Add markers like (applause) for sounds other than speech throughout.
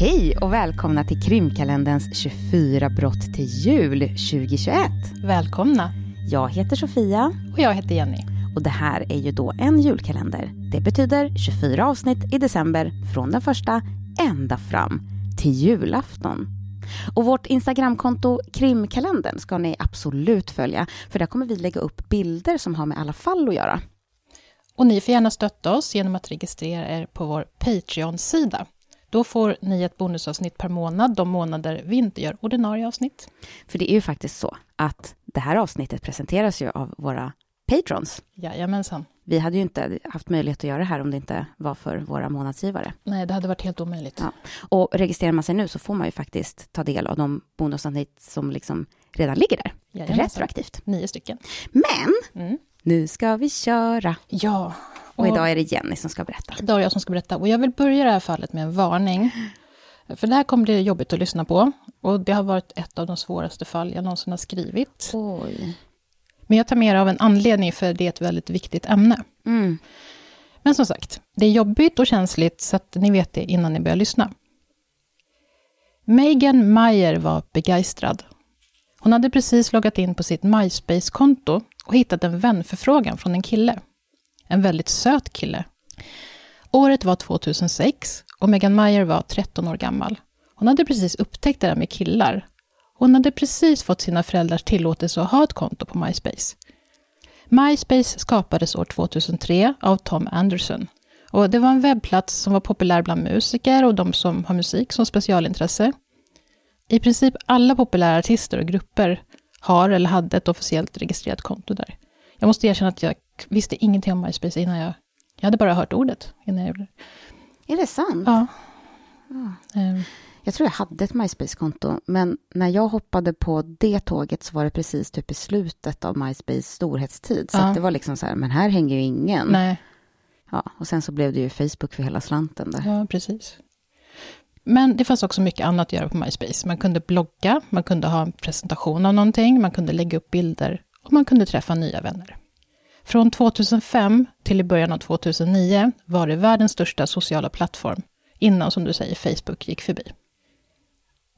Hej och välkomna till krimkalenderns 24 brott till jul 2021. Välkomna. Jag heter Sofia. Och jag heter Jenny. Och det här är ju då en julkalender. Det betyder 24 avsnitt i december från den första ända fram till julafton. Och vårt Instagramkonto Krimkalendern ska ni absolut följa, för där kommer vi lägga upp bilder som har med alla fall att göra. Och ni får gärna stötta oss genom att registrera er på vår Patreon-sida. Då får ni ett bonusavsnitt per månad de månader vi inte gör ordinarie avsnitt. För det är ju faktiskt så att det här avsnittet presenteras ju av våra patrons. Jajamensan. Vi hade ju inte haft möjlighet att göra det här om det inte var för våra månadsgivare. Nej, det hade varit helt omöjligt. Ja. Och registrerar man sig nu så får man ju faktiskt ta del av de bonusavsnitt som liksom redan ligger där. Jajamensan. Retroaktivt. Nio stycken. Men Mm. nu ska vi köra. Ja. Och idag är det Jenny som ska berätta. Idag är jag som ska berätta. Och jag vill börja det här fallet med en varning. För det här kommer bli jobbigt att lyssna på. Och det har varit ett av de svåraste fall jag någonsin har skrivit. Oj. Men jag tar med det av en anledning, för det är ett väldigt viktigt ämne. Mm. Men som sagt, det är jobbigt och känsligt, så att ni vet det innan ni börjar lyssna. Megan Meyer var begeistrad. Hon hade precis loggat in på sitt MySpace-konto och hittat en vänförfrågan från en kille. En väldigt söt kille. Året var 2006 och Megan Meyer var 13 år gammal. Hon hade precis upptäckt det där med killar. Hon hade precis fått sina föräldrars tillåtelse att ha ett konto på MySpace. MySpace skapades år 2003 av Tom Anderson. Och det var en webbplats som var populär bland musiker och de som har musik som specialintresse. I princip alla populära artister och grupper har eller hade ett officiellt registrerat konto där. Jag måste erkänna att jag visste ingenting om MySpace innan jag... Jag hade bara hört ordet innan jag gjorde det. Är det sant? Ja. Ehm, Jag tror jag hade ett MySpace-konto, men när jag hoppade på det tåget så var det precis typ i slutet av MySpace storhetstid. Så Ja. det var liksom så här, men här hänger ju ingen. nej, Ja, och sen så blev det ju Facebook för hela slanten där. ja precis. Men det fanns också mycket annat att göra på MySpace. Man kunde blogga, man kunde ha en presentation av någonting, man kunde lägga upp bilder och man kunde träffa nya vänner. Från 2005 till i början av 2009 var det världens största sociala plattform, innan, som du säger, Facebook gick förbi.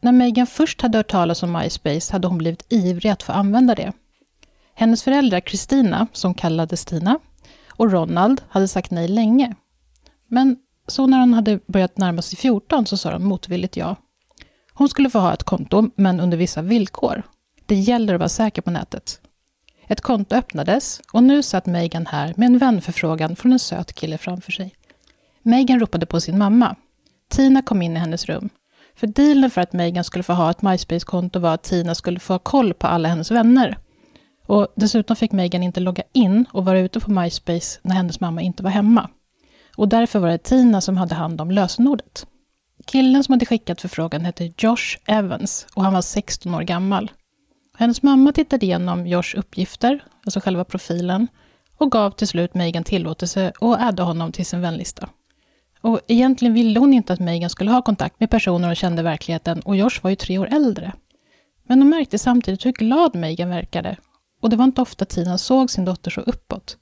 När Megan först hade hört talas om MySpace hade hon blivit ivrig att få använda det. Hennes föräldrar Kristina, som kallades Tina, och Ronald hade sagt nej länge. Men så när hon hade börjat närma sig 14 så sa de motvilligt ja. Hon skulle få ha ett konto, men under vissa villkor. Det gäller att vara säker på nätet. Ett konto öppnades och nu satt Megan här med en vänförfrågan från en söt kille framför sig. Megan ropade på sin mamma. Tina kom in i hennes rum. För dealen för att Megan skulle få ha ett MySpace-konto var att Tina skulle få ha koll på alla hennes vänner. Och dessutom fick Megan inte logga in och vara ute på MySpace när hennes mamma inte var hemma. Och därför var det Tina som hade hand om lösenordet. Killen som hade skickat förfrågan hette Josh Evans och han var 16 år gammal. Hennes mamma tittade igenom Josh uppgifter, alltså själva profilen, och gav till slut Megan tillåtelse att adda honom till sin vänlista. Och egentligen ville hon inte att Megan skulle ha kontakt med personer hon kände i verkligheten och Josh var ju tre år äldre. Men hon märkte samtidigt hur glad Megan verkade och det var inte ofta Tina såg sin dotter så uppåt.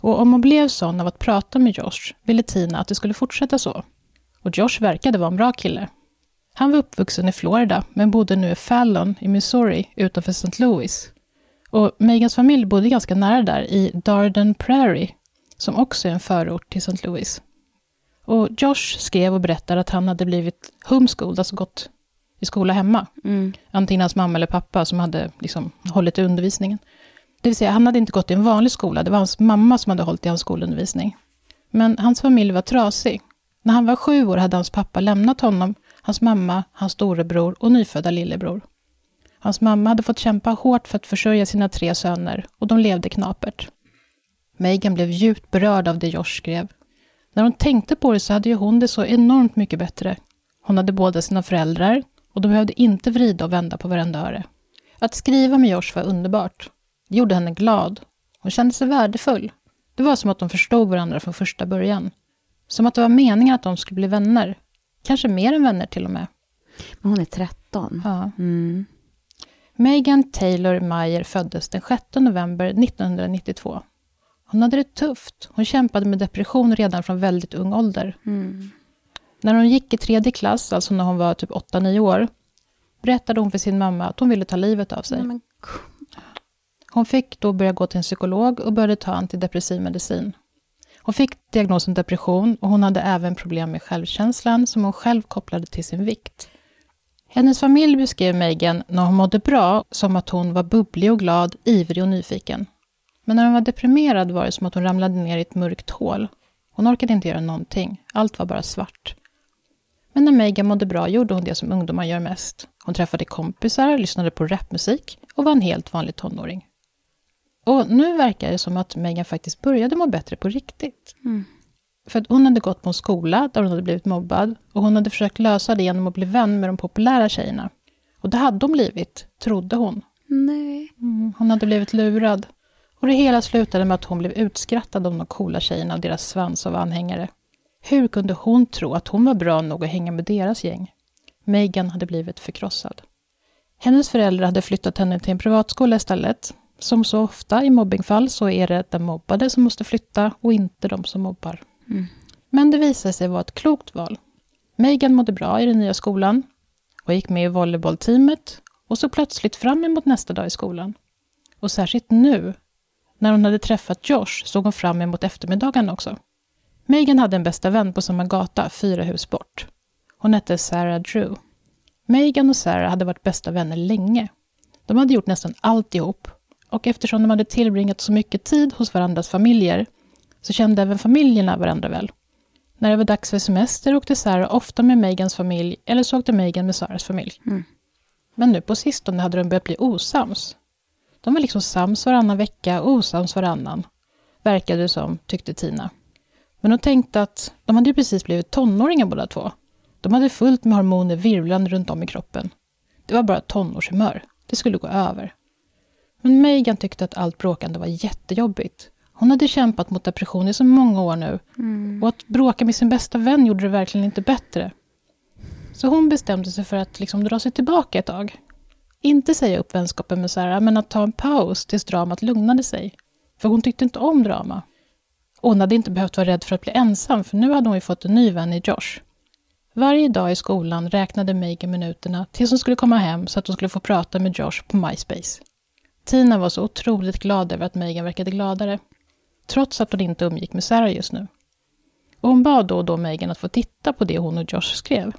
Och om hon blev sån av att prata med Josh ville Tina att det skulle fortsätta så. Och Josh verkade vara en bra kille. Han var uppvuxen i Florida, men bodde nu i Fallon i Missouri utanför St. Louis. Och Megans familj bodde ganska nära där, i Darden Prairie, som också är en förort till St. Louis. Och Josh skrev och berättade att han hade blivit homeschooled, alltså gått i skola hemma. Mm. Antingen hans mamma eller pappa som hade liksom hållit i undervisningen. Det vill säga, han hade inte gått i en vanlig skola, det var hans mamma som hade hållit i hans skolundervisning. Men hans familj var trasig. När han var sju år hade hans pappa lämnat honom, hans mamma, hans storebror och nyfödda lillebror. Hans mamma hade fått kämpa hårt för att försörja sina tre söner och de levde knapert. Megan blev djupt berörd av det Josh skrev. När hon tänkte på det så hade ju hon det så enormt mycket bättre. Hon hade båda sina föräldrar och de behövde inte vrida och vända på varenda öre. Att skriva med Josh var underbart. Det gjorde henne glad. Hon kände sig värdefull. Det var som att de förstod varandra från första början. Som att det var meningen att de skulle bli vänner. Kanske mer än vänner till och med. Men hon är 13. Ja. Mm. Megan Taylor Meyer föddes den 6 november 1992. Hon hade det tufft. Hon kämpade med depression redan från väldigt ung ålder. Mm. När hon gick i tredje klass, alltså när hon var typ 8-9 år, berättade hon för sin mamma att hon ville ta livet av sig. Men, Hon fick då börja gå till en psykolog och började ta antidepressiv medicin. Hon fick diagnosen depression och hon hade även problem med självkänslan som hon själv kopplade till sin vikt. Hennes familj beskrev Megan när hon mådde bra som att hon var bubblig och glad, ivrig och nyfiken. Men när hon var deprimerad var det som att hon ramlade ner i ett mörkt hål. Hon orkade inte göra någonting. Allt var bara svart. Men när Megan mådde bra gjorde hon det som ungdomar gör mest. Hon träffade kompisar, lyssnade på rapmusik och var en helt vanlig tonåring. Och nu verkar det som att Megan faktiskt började må bättre på riktigt. Mm. För att hon hade gått på en skola där hon hade blivit mobbad och hon hade försökt lösa det genom att bli vän med de populära tjejerna. Och det hade hon blivit, trodde hon. nej. Mm, hon hade blivit lurad. Och det hela slutade med att hon blev utskrattad av de coola tjejerna och deras svans av anhängare. Hur kunde hon tro att hon var bra nog att hänga med deras gäng? Megan hade blivit förkrossad. Hennes föräldrar hade flyttat henne till en privatskola istället. Som så ofta i mobbingfall så är det den mobbade som måste flytta och inte de som mobbar. Mm. Men det visade sig vara ett klokt val. Megan mådde bra i den nya skolan och gick med i volleybollteamet och såg plötsligt fram emot nästa dag i skolan. Och särskilt nu, när hon hade träffat Josh, såg hon fram emot eftermiddagen också. Megan hade en bästa vän på samma gata, fyra hus bort. Hon hette Sarah Drew. Megan och Sarah hade varit bästa vänner länge. De hade gjort nästan allt ihop och eftersom de hade tillbringat så mycket tid hos varandras familjer så kände även familjerna varandra väl. När det var dags för semester åkte Sarah ofta med Megans familj eller så åkte Megan med Sarahs familj. Mm. Men nu på sistone hade de börjat bli osams. De var liksom sams varannan vecka och osams varannan. Verkade det som, tyckte Tina. Men hon tänkte att de hade ju precis blivit tonåringar båda två. De hade fullt med hormoner virvlande runt om i kroppen. Det var bara tonårshumör. Det skulle gå över. Men Megan tyckte att allt bråkande var jättejobbigt. Hon hade kämpat mot depression i så många år nu. Mm. Och att bråka med sin bästa vän gjorde det verkligen inte bättre. Så hon bestämde sig för att liksom dra sig tillbaka ett tag. Inte säga upp vänskapen med Sarah, men att ta en paus tills dramat lugnade sig. För hon tyckte inte om drama. Och hon hade inte behövt vara rädd för att bli ensam, för nu hade hon ju fått en ny vän i Josh. Varje dag i skolan räknade Megan minuterna tills hon skulle komma hem så att hon skulle få prata med Josh på MySpace. Tina var så otroligt glad över att Megan verkade gladare, trots att hon inte umgick med Sarah just nu. Och hon bad då och då Megan att få titta på det hon och Josh skrev.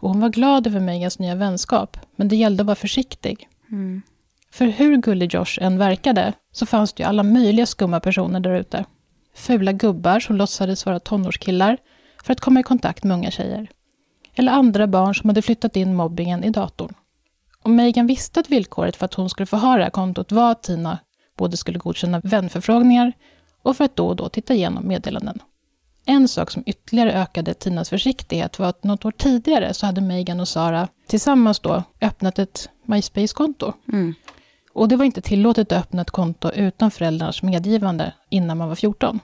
Och hon var glad över Megans nya vänskap, men det gällde att vara försiktig. Mm. För hur gullig Josh än verkade, så fanns det ju alla möjliga skumma personer där ute. Fula gubbar som låtsades vara tonårskillar för att komma i kontakt med unga tjejer. Eller andra barn som hade flyttat in mobbingen i datorn. Och Megan visste att villkoret för att hon skulle få ha det här kontot var att Tina både skulle godkänna vänförfrågningar och för att då och då titta igenom meddelanden. En sak som ytterligare ökade Tinas försiktighet var att något år tidigare så hade Megan och Sara tillsammans då öppnat ett MySpace-konto. Mm. Och det var inte tillåtet att öppna ett konto utan föräldrarnas medgivande innan man var 14.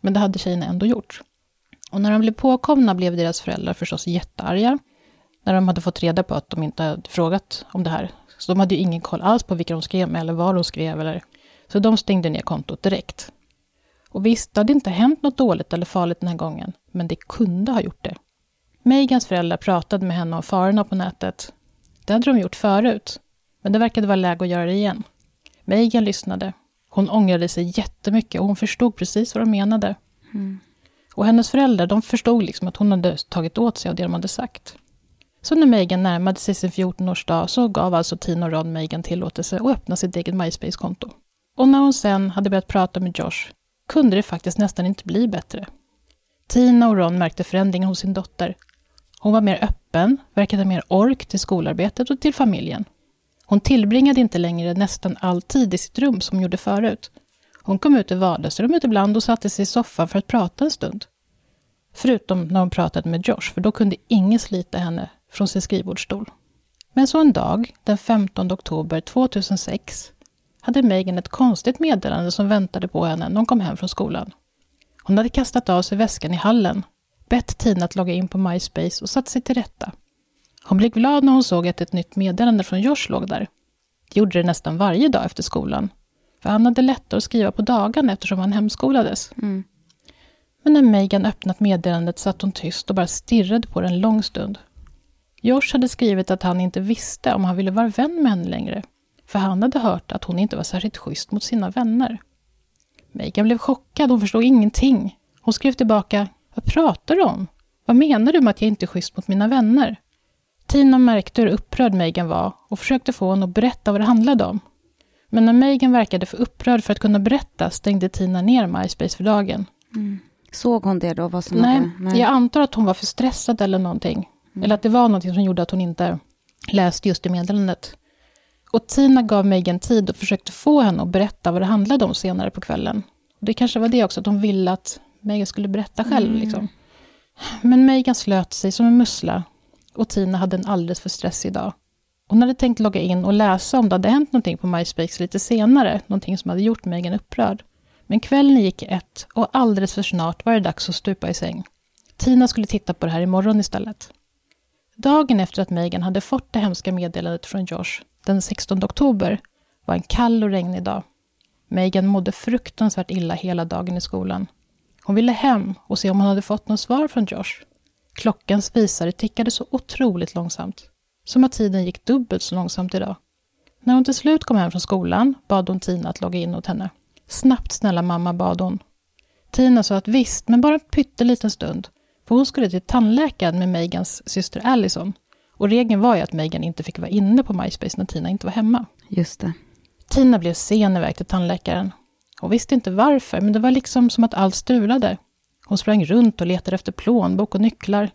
Men det hade tjejerna ändå gjort. Och när de blev påkomna blev deras föräldrar förstås jättearga. När de hade fått reda på att de inte hade frågat om det här. Så de hade ju ingen koll alls på vilka de skrev med eller vad de skrev. Eller... Så de stängde ner kontot direkt. Och visst, det hade inte hänt något dåligt eller farligt den här gången. Men det kunde ha gjort det. Megans föräldrar pratade med henne om farorna på nätet. Det hade de gjort förut. Men det verkade vara läge att göra det igen. Megan lyssnade. Hon ångrade sig jättemycket och hon förstod precis vad de menade. Mm. Och hennes föräldrar, de förstod liksom att hon hade tagit åt sig av det de hade sagt. Så när Megan närmade sig sin 14-årsdag så gav alltså Tina och Ron Megan tillåtelse att öppna sitt eget MySpace-konto. Och när hon sen hade börjat prata med Josh kunde det faktiskt nästan inte bli bättre. Tina och Ron märkte förändringen hos sin dotter. Hon var mer öppen, verkade mer ork till skolarbetet och till familjen. Hon tillbringade inte längre nästan all tid i sitt rum som hon gjorde förut. Hon kom ut i vardagsrummet ibland och satte sig i soffan för att prata en stund. Förutom när hon pratade med Josh, för då kunde ingen slita henne från sin skrivbordsstol. Men så en dag, den 15 oktober 2006, hade Megan ett konstigt meddelande som väntade på henne när hon kom hem från skolan. Hon hade kastat av sig väskan i hallen, bett Tina att logga in på MySpace och satt sig till rätta. Hon blev glad när hon såg att ett nytt meddelande från Josh låg där. Det gjorde det nästan varje dag efter skolan, för han hade lättare att skriva på dagen eftersom han hemskolades. Mm. Men när Megan öppnat meddelandet satt hon tyst och bara stirrade på det en lång stund. Josh hade skrivit att han inte visste om han ville vara vän med henne längre, för han hade hört att hon inte var särskilt schysst mot sina vänner. Megan blev chockad, hon förstod ingenting. Hon skrev tillbaka, vad pratar du om? Vad menar du med att jag inte är schysst mot mina vänner? Tina märkte hur upprörd Megan var och försökte få honom att berätta vad det handlade om. Men när Megan verkade för upprörd för att kunna berätta stängde Tina ner MySpace för dagen. Mm. Såg hon det då? Vad som Nej, hade, nej, jag antar att hon var för stressad eller någonting. Mm. Eller att det var någonting som gjorde att hon inte läste just det meddelandet. Och Tina gav Megan tid och försökte få henne att berätta vad det handlade om senare på kvällen. Det kanske var det också, att hon ville att Megan skulle berätta själv. Mm. Liksom. Men Megan slöt sig som en mussla och Tina hade en alldeles för stressig dag. Hon hade tänkt logga in och läsa om det hade hänt någonting på MySpace lite senare, någonting som hade gjort Megan upprörd. Men kvällen gick i ett och alldeles för snart var det dags att stupa i säng. Tina skulle titta på det här imorgon istället. Dagen efter att Megan hade fått det hemska meddelandet från Josh, den 16 oktober, var en kall och regnig dag. Megan mådde fruktansvärt illa hela dagen i skolan. Hon ville hem och se om hon hade fått något svar från Josh. Klockans visare tickade så otroligt långsamt. Som att tiden gick dubbelt så långsamt idag. När hon till slut kom hem från skolan bad hon Tina att logga in åt henne. Snabbt snälla mamma, bad hon. Tina sa att visst, men bara en pytteliten stund. För hon skulle till tandläkaren med Megans syster Allison. Och regeln var ju att Megan inte fick vara inne på MySpace när Tina inte var hemma. Just det. Tina blev sen iväg till tandläkaren. Hon visste inte varför, men det var liksom som att allt strulade. Hon sprang runt och letade efter plånbok och nycklar.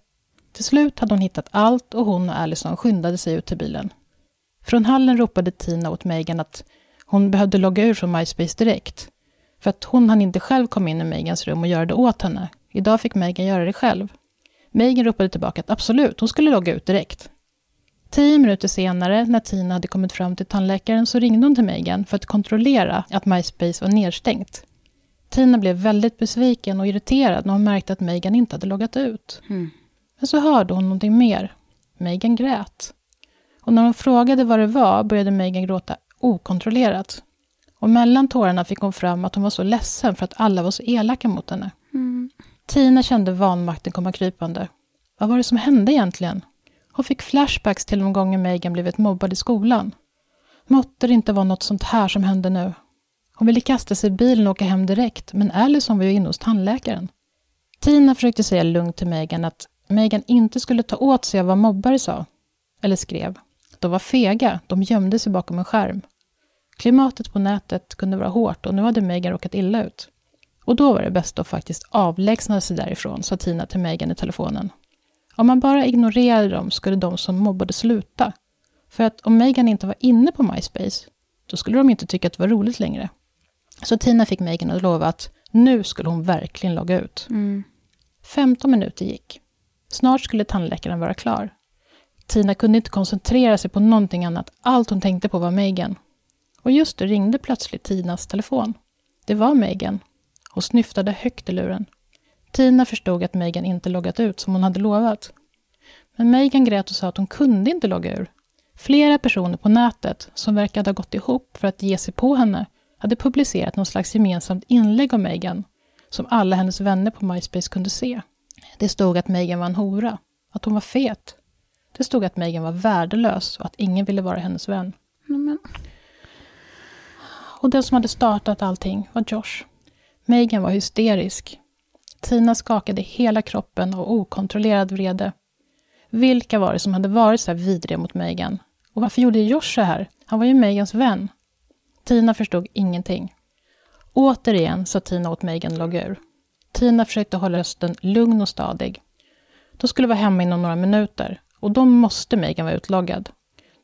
Till slut hade hon hittat allt och hon och Allison skyndade sig ut till bilen. Från hallen ropade Tina åt Megan att hon behövde logga ur från MySpace direkt. För att hon hann inte själv komma in i Megans rum och göra det åt henne. Idag fick Megan göra det själv. Megan ropade tillbaka att absolut, hon skulle logga ut direkt. Tio minuter senare, när Tina hade kommit fram till tandläkaren, så ringde hon till Megan för att kontrollera att MySpace var nedstängt. Tina blev väldigt besviken och irriterad när hon märkte att Megan inte hade loggat ut. Mm. Men så hörde hon någonting mer. Megan grät. Och när hon frågade vad det var började Megan gråta okontrollerat. Och mellan tårarna fick hon fram att hon var så ledsen för att alla var så elaka mot henne. Tina kände vanmakten komma krypande. Vad var det som hände egentligen? Hon fick flashbacks till de gånger Megan blivit mobbad i skolan. Måtte det inte vara något sånt här som hände nu. Hon ville kasta sig i bilen och åka hem direkt, men Allison var ju inne hos tandläkaren. Tina försökte säga lugnt till Megan att Megan inte skulle ta åt sig av vad mobbare sa, eller skrev. De var fega, de gömde sig bakom en skärm. Klimatet på nätet kunde vara hårt och nu hade Megan råkat illa ut. Och då var det bäst att faktiskt avlägsna sig därifrån, sa Tina till Megan i telefonen. Om man bara ignorerade dem skulle de som mobbade sluta. För att om Megan inte var inne på MySpace, då skulle de inte tycka att det var roligt längre. Så Tina fick Megan att lova att nu skulle hon verkligen logga ut. Mm. 15 minuter gick. Snart skulle tandläkaren vara klar. Tina kunde inte koncentrera sig på någonting annat. Allt hon tänkte på var Megan. Och just då ringde plötsligt Tinas telefon. Det var Megan. Hon snyftade högt i luren. Tina förstod att Megan inte loggat ut som hon hade lovat. Men Megan grät och sa att hon kunde inte logga ur. Flera personer på nätet, som verkade ha gått ihop för att ge sig på henne, hade publicerat någon slags gemensamt inlägg om Megan, som alla hennes vänner på MySpace kunde se. Det stod att Megan var en hora, att hon var fet. Det stod att Megan var värdelös och att ingen ville vara hennes vän. Men... Och den som hade startat allting var Josh. Megan var hysterisk. Tina skakade hela kroppen av okontrollerad vrede. Vilka var det som hade varit så här vidriga mot Megan? Och varför gjorde Josh så här? Han var ju Megans vän. Tina förstod ingenting. Återigen sa Tina åt Megan att logga ur. Tina försökte hålla rösten lugn och stadig. De skulle vara hemma inom några minuter och då måste Megan vara utloggad.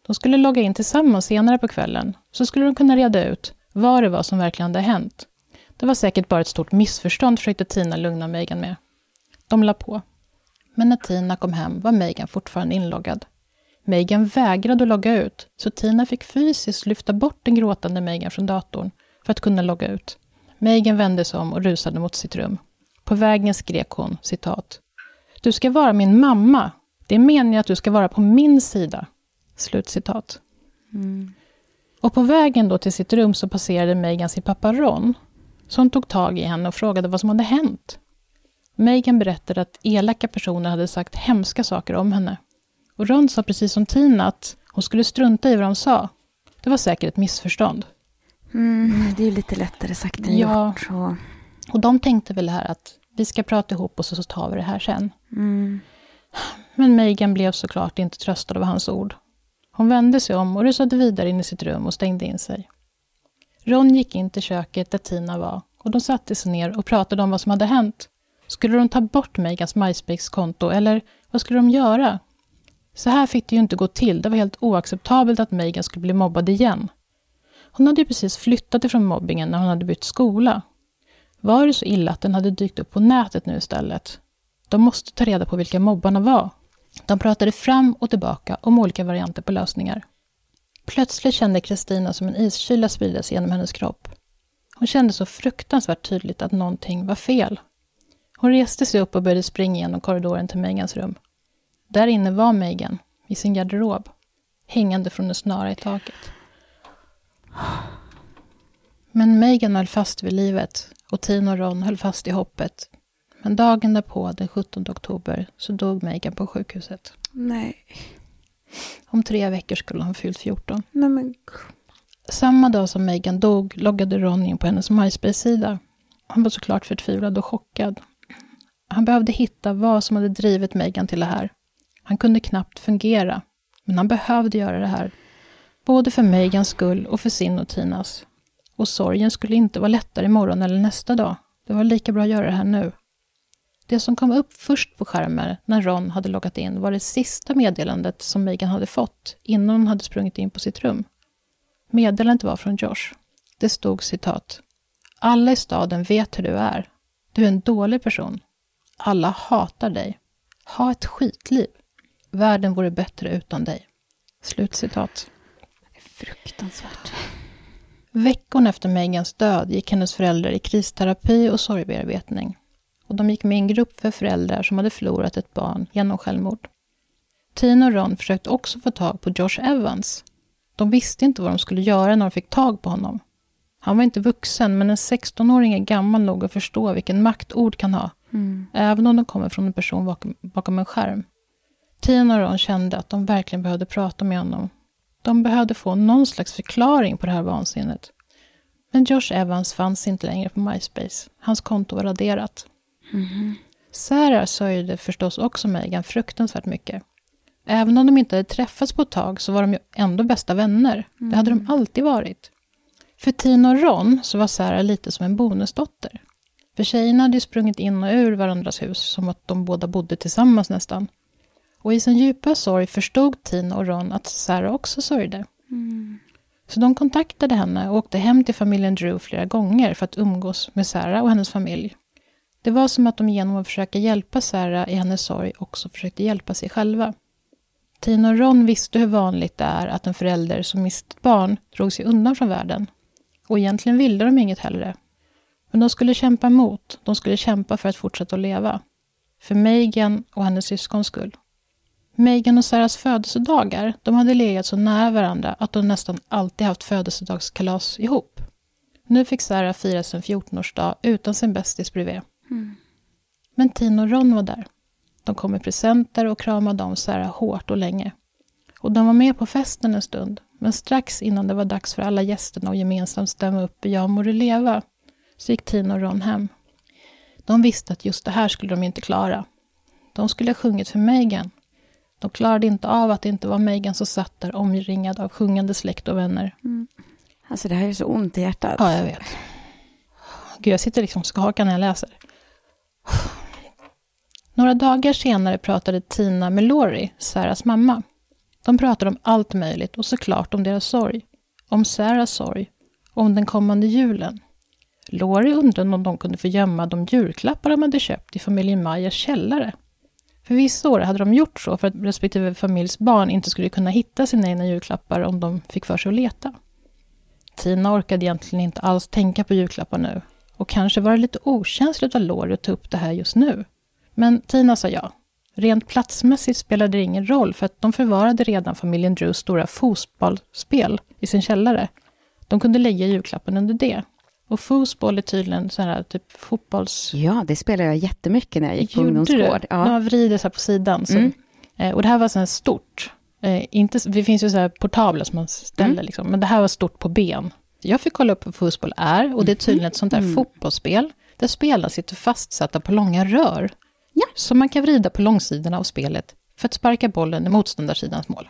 De skulle logga in tillsammans senare på kvällen, så skulle de kunna reda ut vad det var som verkligen hade hänt. Det var säkert bara ett stort missförstånd, försökte Tina lugna Megan med. De la på. Men när Tina kom hem var Megan fortfarande inloggad. Megan vägrade att logga ut, så Tina fick fysiskt lyfta bort den gråtande Megan från datorn för att kunna logga ut. Megan vände sig om och rusade mot sitt rum. På vägen skrek hon, citat. Du ska vara min mamma. Det är meningen att du ska vara på min sida. Slutcitat. Mm. Och på vägen då till sitt rum så passerade Megan sin pappa Ron. Hon tog tag i henne och frågade vad som hade hänt. Megan berättade att elaka personer hade sagt hemska saker om henne. Och Ron sa precis som Tina att hon skulle strunta i vad de sa. Det var säkert ett missförstånd. Mm, det är ju lite lättare sagt än Ja. gjort. Så. Och de tänkte väl här att vi ska prata ihop och så så tar vi det här sen. Mm. Men Megan blev såklart inte tröstad av hans ord. Hon vände sig om och rusade vidare in i sitt rum och stängde in sig. Ron gick in till köket där Tina var och de satte sig ner och pratade om vad som hade hänt. Skulle de ta bort Megans MySpace-konto eller vad skulle de göra? Så här fick det ju inte gå till. Det var helt oacceptabelt att Megan skulle bli mobbad igen. Hon hade ju precis flyttat ifrån mobbingen när hon hade bytt skola. Var det så illa att den hade dykt upp på nätet nu istället? De måste ta reda på vilka mobbarna var. De pratade fram och tillbaka om olika varianter på lösningar. Plötsligt kände Kristina som en iskyla spridas genom hennes kropp. Hon kände så fruktansvärt tydligt att någonting var fel. Hon reste sig upp och började springa genom korridoren till Megans rum. Där inne var Megan, i sin garderob, hängande från en snara i taket. Men Megan höll fast vid livet och Tina och Ron höll fast i hoppet. Men dagen därpå, den 17 oktober, så dog Megan på sjukhuset. Nej. Om tre veckor skulle hon fyllt 14. Nej men Samma dag som Megan dog loggade Ron in på hennes MySpace-sida. Han var såklart förtvivlad och chockad. Han behövde hitta vad som hade drivit Megan till det här. Han kunde knappt fungera, men han behövde göra det här. Både för Megans skull och för sin och Tinas. Och sorgen skulle inte vara lättare imorgon eller nästa dag. Det var lika bra att göra det här nu. Det som kom upp först på skärmen när Ron hade loggat in var det sista meddelandet som Megan hade fått innan hon hade sprungit in på sitt rum. Meddelandet var från Josh. Det stod citat. Alla i staden vet hur du är. Du är en dålig person. Alla hatar dig. Ha ett skitliv. Världen vore bättre utan dig. Slutcitat. fruktansvärt. Veckorna efter Megans död gick hennes föräldrar i kristerapi och sorgbearbetning. Och de gick med i en grupp för föräldrar som hade förlorat ett barn genom självmord. Tina och Ron försökte också få tag på Josh Evans. De visste inte vad de skulle göra när de fick tag på honom. Han var inte vuxen, men en 16-åring är gammal nog att förstå vilken makt ord kan ha, Mm. även om de kommer från en person bakom, bakom en skärm. Tina och Ron kände att de verkligen behövde prata med honom. De behövde få någon slags förklaring på det här vansinnet. Men Josh Evans fanns inte längre på MySpace. Hans konto var raderat. Mhm. Sarah sörjde förstås också Megan fruktansvärt mycket. Även om de inte hade träffats på ett tag så var de ju ändå bästa vänner. Det hade de alltid varit. För Tina och Ron så var Sarah lite som en bonusdotter. För tjejerna hade ju sprungit in och ur varandras hus som att de båda bodde tillsammans nästan. Och i sin djupa sorg förstod Tina och Ron att Sarah också sörjde. Mm. Så de kontaktade henne och åkte hem till familjen Drew flera gånger för att umgås med Sarah och hennes familj. Det var som att de genom att försöka hjälpa Sarah i hennes sorg också försökte hjälpa sig själva. Tina och Ron visste hur vanligt det är att en förälder som mist ett barn drog sig undan från världen. Och egentligen ville de inget hellre. Men de skulle kämpa emot, de skulle kämpa för att fortsätta att leva. För Megan och hennes syskons skull. Megan och Sarahs födelsedagar, de hade legat så nära varandra att de nästan alltid haft födelsedagskalas ihop. Nu fick Sarah fira sin 14-årsdag utan sin bästis bredvid. Mm. Men Tina och Ron var där. De kom med presenter och kramade om Sarah hårt och länge. Och de var med på festen en stund, men strax innan det var dags för alla gästerna att gemensamt stämma upp i Ja må du leva, så gick Tina och Ron hem. De visste att just det här skulle de inte klara. De skulle ha sjungit för Megan. De klarade inte av att det inte var Megan som satt där omringad av sjungande släkt och vänner. Alltså det här är så ont i hjärtat. Ja, jag vet. Gud, jag sitter liksom och skakar när jag läser. Några dagar senare pratade Tina med Lori, Sarahs mamma. De pratade om allt möjligt och såklart om deras sorg. Om Sarahs sorg. Och om den kommande julen. Lori undrade om de kunde få gömma de julklappar de hade köpt i familjen Majas källare. För vissa år hade de gjort så för att respektive familjs barn inte skulle kunna hitta sina egna julklappar om de fick för sig att leta. Tina orkade egentligen inte alls tänka på julklappar nu. Och kanske var det lite okänsligt av Lori att ta upp det här just nu. Men Tina sa ja. Rent platsmässigt spelade det ingen roll för att de förvarade redan familjen Drews stora fotbollsspel i sin källare. De kunde lägga julklappen under det. Och foosball är tydligen så här typ fotbolls... Ja, det spelade jag jättemycket när jag gick på ungdomsgård. Du? Ja. Man vrider så här på sidan. Så. Mm. Eh, och det här var så här stort. Eh, inte, det finns ju så här portabla som man ställer, mm. liksom, men det här var stort på ben. Jag fick kolla upp vad fotboll är, och det är tydligen ett sånt där mm. fotbollsspel, där spelarna sitter fastsatta på långa rör. Ja. Så man kan vrida på långsidorna av spelet för att sparka bollen i motståndarsidans mål.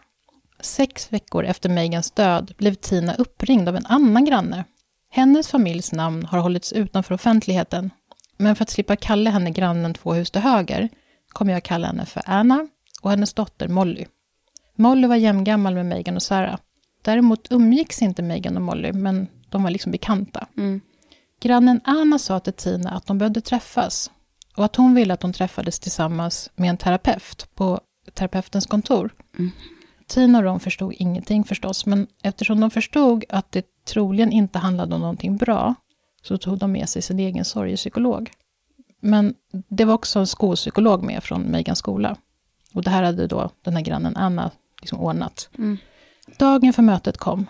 Sex veckor efter Megans död blev Tina uppringd av en annan granne. Hennes familjs namn har hållits utanför offentligheten, men för att slippa kalla henne grannen två hus till höger kommer jag kalla henne för Anna och hennes dotter Molly. Molly var jämngammal med Megan och Sarah. Däremot umgicks inte Megan och Molly, men de var liksom bekanta. Mm. Grannen Anna sa till Tina att de behövde träffas och att hon ville att de träffades tillsammans med en terapeut på terapeutens kontor. Mm. Tina och Ron förstod ingenting förstås, men eftersom de förstod att det troligen inte handlade om någonting bra, så tog de med sig sin egen sorgepsykolog. Men det var också en skolpsykolog med från Megans skola. Och det här hade då den här grannen Anna liksom ordnat. Mm. Dagen för mötet kom.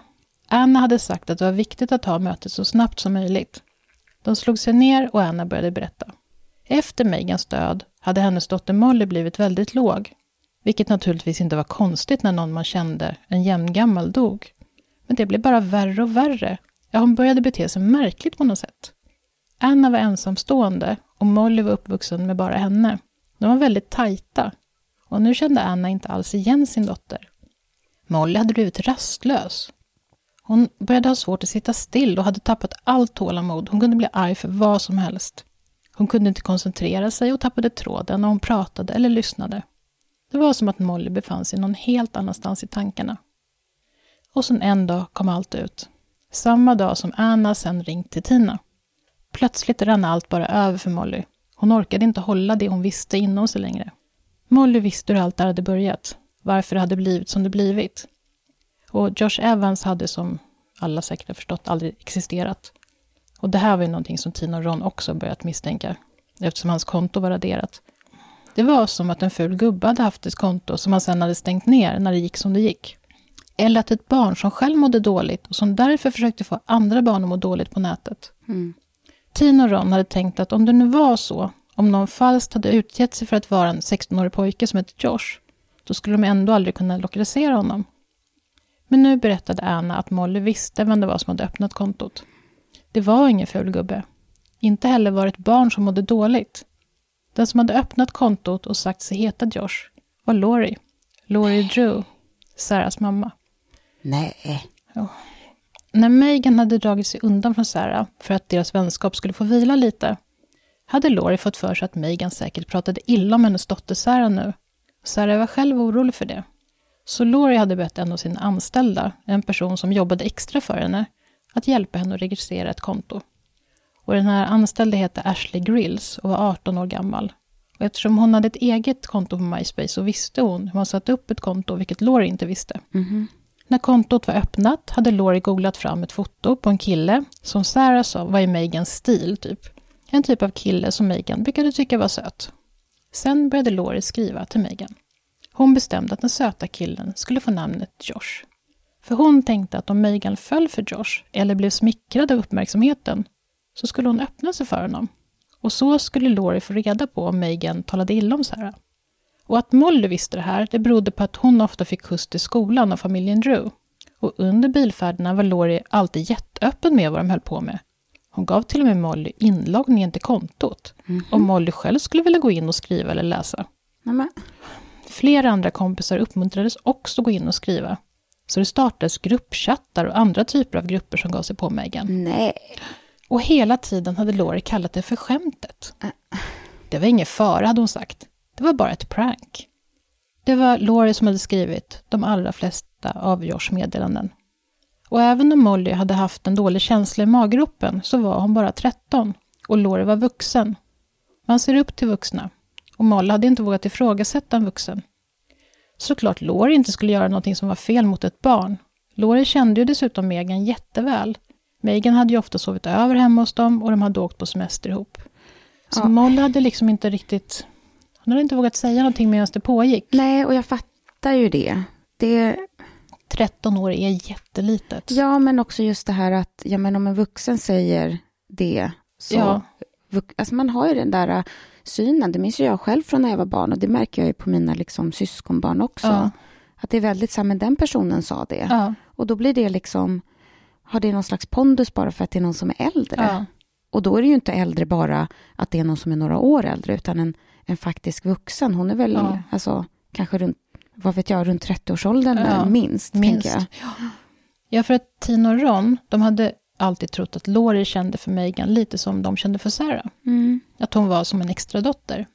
Anna hade sagt att det var viktigt att ha mötet så snabbt som möjligt. De slog sig ner och Anna började berätta. Efter Megans död hade hennes dotter Molly blivit väldigt låg, vilket naturligtvis inte var konstigt när någon man kände, en jämngammal, dog. Men det blev bara värre och värre. Ja, hon började bete sig märkligt på något sätt. Anna var ensamstående och Molly var uppvuxen med bara henne. De var väldigt tajta. Och nu kände Anna inte alls igen sin dotter. Molly hade blivit rastlös. Hon började ha svårt att sitta still och hade tappat allt tålamod. Hon kunde bli arg för vad som helst. Hon kunde inte koncentrera sig och tappade tråden när hon pratade eller lyssnade. Det var som att Molly befann sig någon helt annanstans i tankarna. Och sen en dag kom allt ut. Samma dag som Anna sen ringt till Tina. Plötsligt rann allt bara över för Molly. Hon orkade inte hålla det hon visste inom sig längre. Molly visste hur allt det hade börjat, varför det hade blivit som det blivit. Och Josh Evans hade, som alla säkert har förstått, aldrig existerat. Och det här var ju någonting som Tina och Ron också börjat misstänka, eftersom hans konto var raderat. Det var som att en ful gubbe hade haft ett konto som han sen hade stängt ner när det gick som det gick. Eller att ett barn som själv mådde dåligt och som därför försökte få andra barn att må dåligt på nätet. Mm. Tina och Ron hade tänkt att om det nu var så, om någon falskt hade utgett sig för att vara en 16-årig pojke som hette Josh, då skulle de ändå aldrig kunna lokalisera honom. Men nu berättade Anna att Molly visste vem det var som hade öppnat kontot. Det var ingen ful gubbe. Inte heller var det ett barn som mådde dåligt. Den som hade öppnat kontot och sagt sig heta Josh var Laurie. Laurie Drew, Sarahs mamma. Nej. Ja. När Megan hade dragit sig undan från Sarah för att deras vänskap skulle få vila lite, hade Laurie fått för sig att Megan säkert pratade illa om hennes dotter Sarah nu. Sarah var själv orolig för det. Så Laurie hade bett en av sina anställda, en person som jobbade extra för henne, att hjälpa henne att registrera ett konto. Och den här anställde hette Ashley Grills och var 18 år gammal. Och eftersom hon hade ett eget konto på MySpace så visste hon hur man satte upp ett konto, vilket Laurie inte visste. Mm. När kontot var öppnat hade Laurie googlat fram ett foto på en kille som Sarah sa var i Megans stil, typ. En typ av kille som Megan brukade tycka var söt. Sen började Laurie skriva till Megan. Hon bestämde att den söta killen skulle få namnet Josh. För hon tänkte att om Megan föll för Josh, eller blev smickrad av uppmärksamheten, så skulle hon öppna sig för honom. Och så skulle Laurie få reda på om Megan talade illa om Sarah. Och att Molly visste det här, det berodde på att hon ofta fick skjuts till skolan av familjen Drew. Och under bilfärderna var Laurie alltid jätteöppen med vad de höll på med. Hon gav till och med Molly inloggningen till kontot. Mm -hmm. Om Molly själv skulle vilja gå in och skriva eller läsa. Nämen. Flera andra kompisar uppmuntrades också att gå in och skriva. Så det startades gruppchattar och andra typer av grupper som gav sig på Megan. Nej. Och hela tiden hade Laurie kallat det för skämtet. Det var ingen fara, hade hon sagt. Det var bara ett prank. Det var Laurie som hade skrivit de allra flesta av Joshs meddelanden. Och även om Molly hade haft en dålig känsla i maggropen så var hon bara 13 och Laurie var vuxen. Man ser upp till vuxna och Molly hade inte vågat ifrågasätta en vuxen. Såklart Laurie inte skulle göra någonting som var fel mot ett barn. Laurie kände ju dessutom Megan jätteväl. Megan hade ju ofta sovit över hemma hos dem och de hade åkt på semester ihop. Så ja. Molly hade liksom inte riktigt... Hon hade inte vågat säga någonting medan det pågick. Nej, och jag fattar ju det. Det... 13 år är jättelitet. Ja, men också just det här att ja, men om en vuxen säger det. Så, Ja. Alltså man har ju den där synen, det minns jag själv från när jag var barn och det märker jag ju på mina liksom, syskonbarn också. Ja. Att det är väldigt så här, men den personen sa det. Ja, Och då blir det liksom, har det någon slags pondus bara för att det är någon som är äldre? ja, Och då är det ju inte äldre bara att det är någon som är några år äldre, utan en, en faktisk vuxen. Hon är väl alltså, kanske runt, vad vet jag, runt 30-årsåldern Ja, minst, minst. tänker jag. Ja, för att Tina och Ron, de hade alltid trott att Laurie kände för Megan lite som de kände för Sarah. Mm. Att hon var som en extra dotter.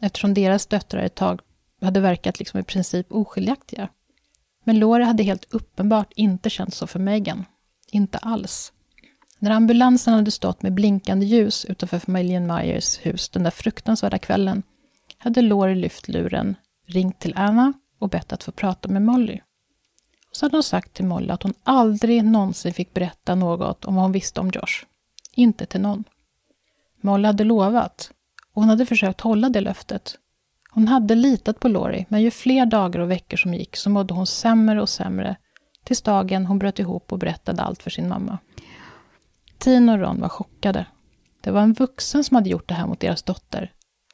Eftersom deras döttrar ett tag hade verkat liksom i princip oskiljaktiga. Men Laurie hade helt uppenbart inte känt så för Megan. Inte alls. När ambulansen hade stått med blinkande ljus utanför familjen Myers hus den där fruktansvärda kvällen hade Laurie lyft luren, ringt till Anna och bett att få prata med Molly. Så hade hon sagt till Molly att hon aldrig någonsin fick berätta något om vad hon visste om Josh. Inte till någon. Molly hade lovat och hon hade försökt hålla det löftet. Hon hade litat på Laurie, men ju fler dagar och veckor som gick så mådde hon sämre och sämre tills dagen hon bröt ihop och berättade allt för sin mamma. Tina och Ron var chockade. Det var en vuxen som hade gjort det här mot deras dotter.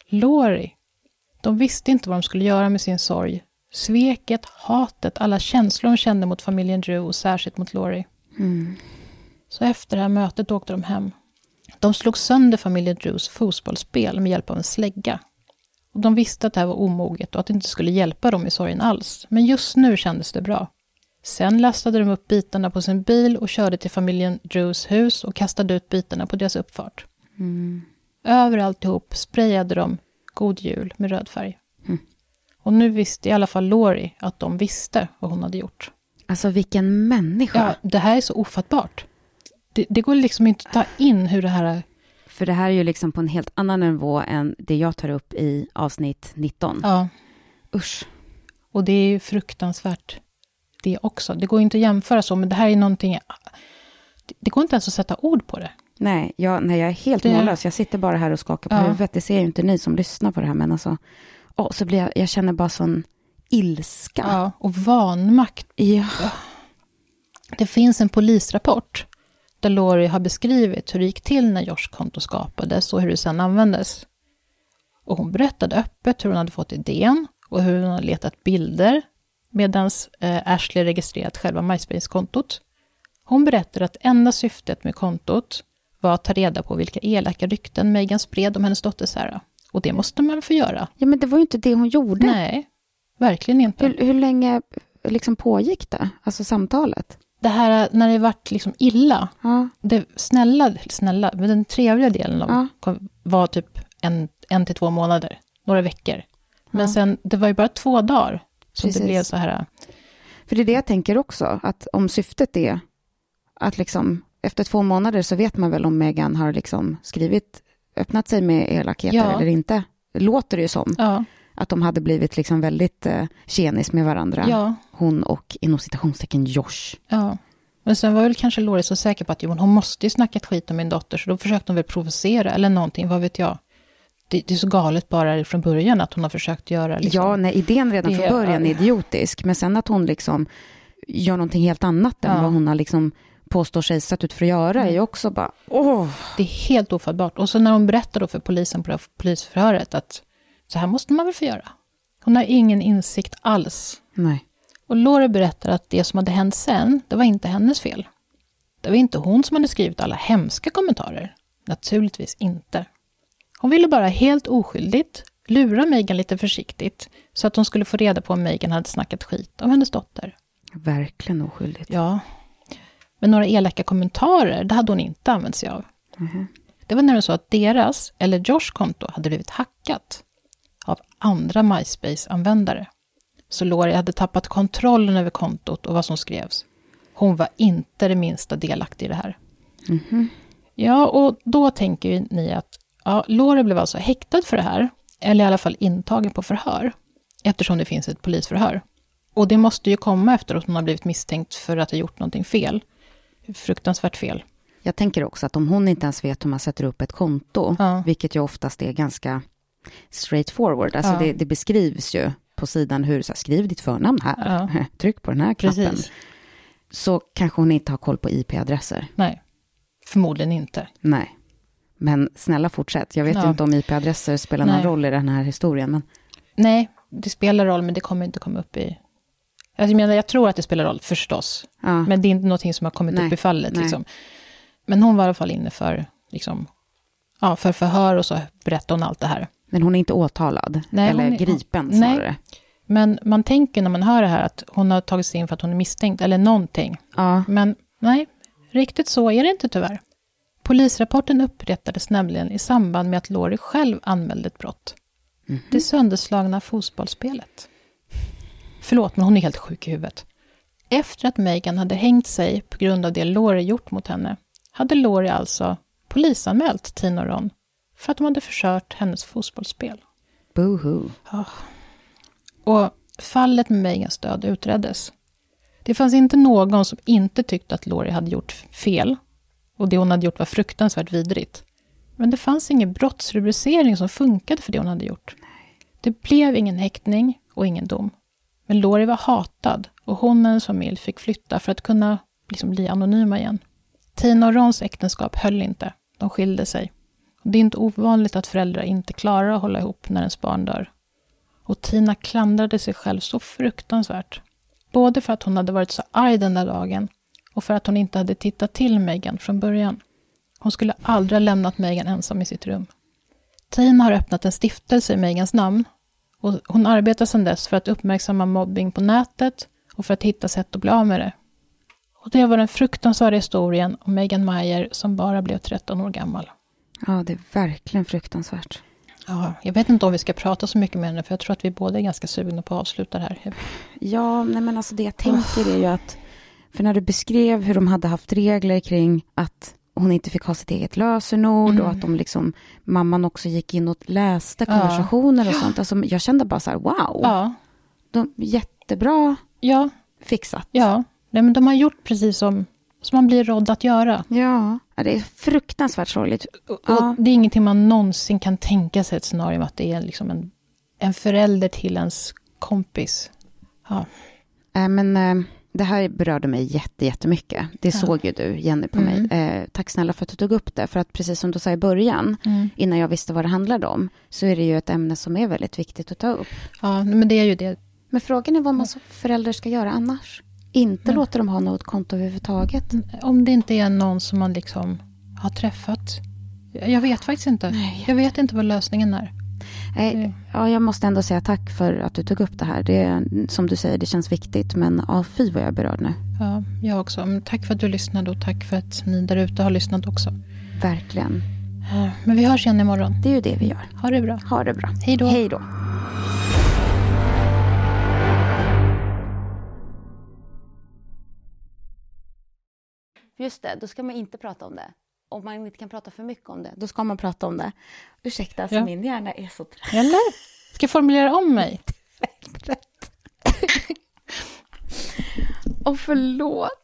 Laurie. De visste inte vad de skulle göra med sin sorg. Sveket, hatet, alla känslor de kände mot familjen Drew och särskilt mot Laurie. Mm. Så efter det här mötet åkte de hem. De slog sönder familjen Drews fotbollsspel med hjälp av en slägga. Och de visste att det här var omoget och att det inte skulle hjälpa dem i sorgen alls. Men just nu kändes det bra. Sen lastade de upp bitarna på sin bil och körde till familjen Drews hus och kastade ut bitarna på deras uppfart. Mm. Över alltihop sprayade de God Jul med röd färg. Och nu visste i alla fall Laurie att de visste vad hon hade gjort. Alltså vilken människa. Ja, det här är så ofattbart. Det, det går liksom inte att ta in hur det här... För det här är ju liksom på en helt annan nivå än det jag tar upp i avsnitt 19. Ja, Usch. och det är ju fruktansvärt det också. Det går inte att jämföra så, men det här är någonting... Det, det går inte ens att sätta ord på det. Nej, jag, nej, jag är helt Det- mållös. Jag sitter bara här och skakar på Ja. huvudet. Det ser ju inte ni som lyssnar på det här, men alltså... Åh, så blir jag, jag känner bara sån ilska. Ja, och vanmakt. Ja. Det finns en polisrapport där Laurie har beskrivit hur det gick till när Josh konto skapades och hur det sedan användes. Och hon berättade öppet hur hon hade fått idén och hur hon hade letat bilder medan eh, Ashley registrerat själva MySpace-kontot. Hon berättade att enda syftet med kontot var att ta reda på vilka elaka rykten Megan spred om hennes dotter Sarah. Och det måste man väl få göra? ja, men det var ju inte det hon gjorde. Nej, verkligen inte. Hur, hur länge liksom pågick det? Alltså samtalet? Det här när det vart liksom illa, Ja. det snälla, snälla, men den trevliga delen av, Ja. var typ en, en till två månader, några veckor. Men Ja. sen, det var ju bara två dagar som Precis. det blev så här. För det är det jag tänker också, att om syftet är att liksom efter två månader så vet man väl om Megan har liksom skrivit, öppnat sig med elakheter Ja. eller inte. Låter det ju som Ja, att de hade blivit liksom väldigt eh, tjenis med varandra. ja, Hon och inom citationstecken Josh. ja. Men sen var väl kanske Laurie så säker på att jo, hon måste ju snackat skit om min dotter, så då försökte hon väl provocera eller någonting, vad vet jag. Det, det är så galet bara från början att hon har försökt göra liksom. Ja, nej, idén redan Det- från början är idiotisk, men sen att hon liksom gör någonting helt annat än vad hon har liksom påstår sig ut för att göra är ju också bara, åh, Det är helt ofattbart. Och så när hon berättar då för polisen på det här polisförhöret att så här måste man väl få göra. Hon har ingen insikt alls. nej. Och Laura berättar att det som hade hänt sen, det var inte hennes fel. Det var inte hon som hade skrivit alla hemska kommentarer. Naturligtvis inte. Hon ville bara helt oskyldigt lura Megan lite försiktigt så att hon skulle få reda på om Megan hade snackat skit om hennes dotter. Verkligen oskyldigt. Ja. Men några elaka kommentarer, det hade hon inte använt sig av. Mm. Det var nämligen så att deras, eller Josh konto, hade blivit hackat av andra MySpace-användare. Så Lori hade tappat kontrollen över kontot och vad som skrevs. Hon var inte det minsta delaktig i det här. Mm. Ja, och då tänker ju ni att ja, Lori blev alltså häktad för det här, eller i alla fall intagen på förhör, eftersom det finns ett polisförhör. Och det måste ju komma efter att hon har blivit misstänkt för att ha gjort någonting fel. Fruktansvärt fel. Jag tänker också att om hon inte ens vet hur man sätter upp ett konto, Ja. vilket ju oftast är ganska straight forward, alltså Ja. det, det beskrivs ju på sidan hur, så här, skriv ditt förnamn här, Ja. (laughs) tryck på den här knappen, Precis. så kanske hon inte har koll på IP-adresser. Nej, förmodligen inte. Nej. Men snälla fortsätt. Jag vet inte om IP-adresser spelar någon Nej. roll i den här historien. Men Nej, det spelar roll, men det kommer inte komma upp i... Alltså, jag menar, jag tror att det spelar roll, förstås. ja, Men det är inte någonting som har kommit Nej, upp i fallet. nej. Liksom. Men hon var i alla fall inne för, liksom, ja, för förhör och så berättade hon allt det här. men hon är inte åtalad. Nej, eller hon är- gripen nej. snarare. Men man tänker när man hör det här att hon har tagits in för att hon är misstänkt, eller någonting. Ja, Men nej, riktigt så är det inte tyvärr. Polisrapporten upprättades nämligen i samband med att Lori själv anmälde ett brott. Det sönderslagna fotbollsspelet. Förlåt, men hon är helt sjuk i huvudet. Efter att Megan hade hängt sig på grund av det Lori gjort mot henne, hade Lori alltså polisanmält Tina och Ron för att de hade förstört hennes fotbollsspel. boohoo. Och fallet med Megans död utreddes. Det fanns inte någon som inte tyckte att Lori hade gjort fel. Och det hon hade gjort var fruktansvärt vidrigt. Men det fanns ingen brottsrubricering som funkade för det hon hade gjort. Det blev ingen häktning och ingen dom. Men Lori var hatad och hon och hennes familj fick flytta för att kunna liksom bli anonyma igen. Tina och Rons äktenskap höll inte. De skilde sig. Det är inte ovanligt att föräldrar inte klarar att hålla ihop när ens barn dör. Och Tina klandrade sig själv så fruktansvärt. Både för att hon hade varit så arg den där dagen och för att hon inte hade tittat till Megan från början. Hon skulle aldrig ha lämnat Megan ensam i sitt rum. Tina har öppnat en stiftelse i Megans namn och hon arbetar sedan dess för att uppmärksamma mobbing på nätet och för att hitta sätt att bli av med det. Och det var den fruktansvärda historien om Megan Meyer som bara blev 13 år gammal. Ja, det är verkligen fruktansvärt. Ja, jag vet inte om vi ska prata så mycket med henne, för jag tror att vi båda är ganska sugna på att avsluta det här. Ja, nej men alltså det jag tänker är ju att, för när du beskrev hur de hade haft regler kring att hon inte fick ha sitt eget lösenord Mm. och att de liksom, mamman också gick in och läste Ja. konversationer och sånt. Alltså, jag kände bara så här, wow, Ja, de, jättebra ja, fixat. ja. Nej, men de har gjort precis som, som man blir rådd att göra. Ja, ja, det är fruktansvärt sorgligt. Och Ja. Det är ingenting man någonsin kan tänka sig ett scenario om att det är liksom en, en förälder till ens kompis. Ja, Äh, men eh, det här berörde mig jätte, jättemycket. Det Ja. såg ju du, Jenny, på Mm. mig. Eh, tack snälla för att du tog upp det. För att precis som du sa i början, mm. innan jag visste vad det handlade om, så är det ju ett ämne som är väldigt viktigt att ta upp. ja men det är ju det. Men frågan är vad man som förälder ska göra annars. Inte Ja. låta dem ha något konto överhuvudtaget. Om det inte är någon som man liksom har träffat. Jag vet faktiskt inte. Nej. Jag vet inte vad lösningen är. Nej, Mm. ja, jag måste ändå säga tack för att du tog upp det här. Det, är- som du säger, det känns viktigt, men ja, fy vad jag är berörd nu. Ja, jag också. Men tack för att du lyssnade och tack för att ni där ute har lyssnat också. Verkligen. Ja, Men vi hörs igen imorgon. Det är ju det vi gör. Ha det bra. Ha det bra. Hej då. Hej då. Just det, då ska man inte prata om det. Om man inte kan prata för mycket om det, då ska man prata om det. Ursäkta, alltså Ja. min hjärna är så trött. Eller? Ska jag formulera om mig? (laughs) Och förlåt.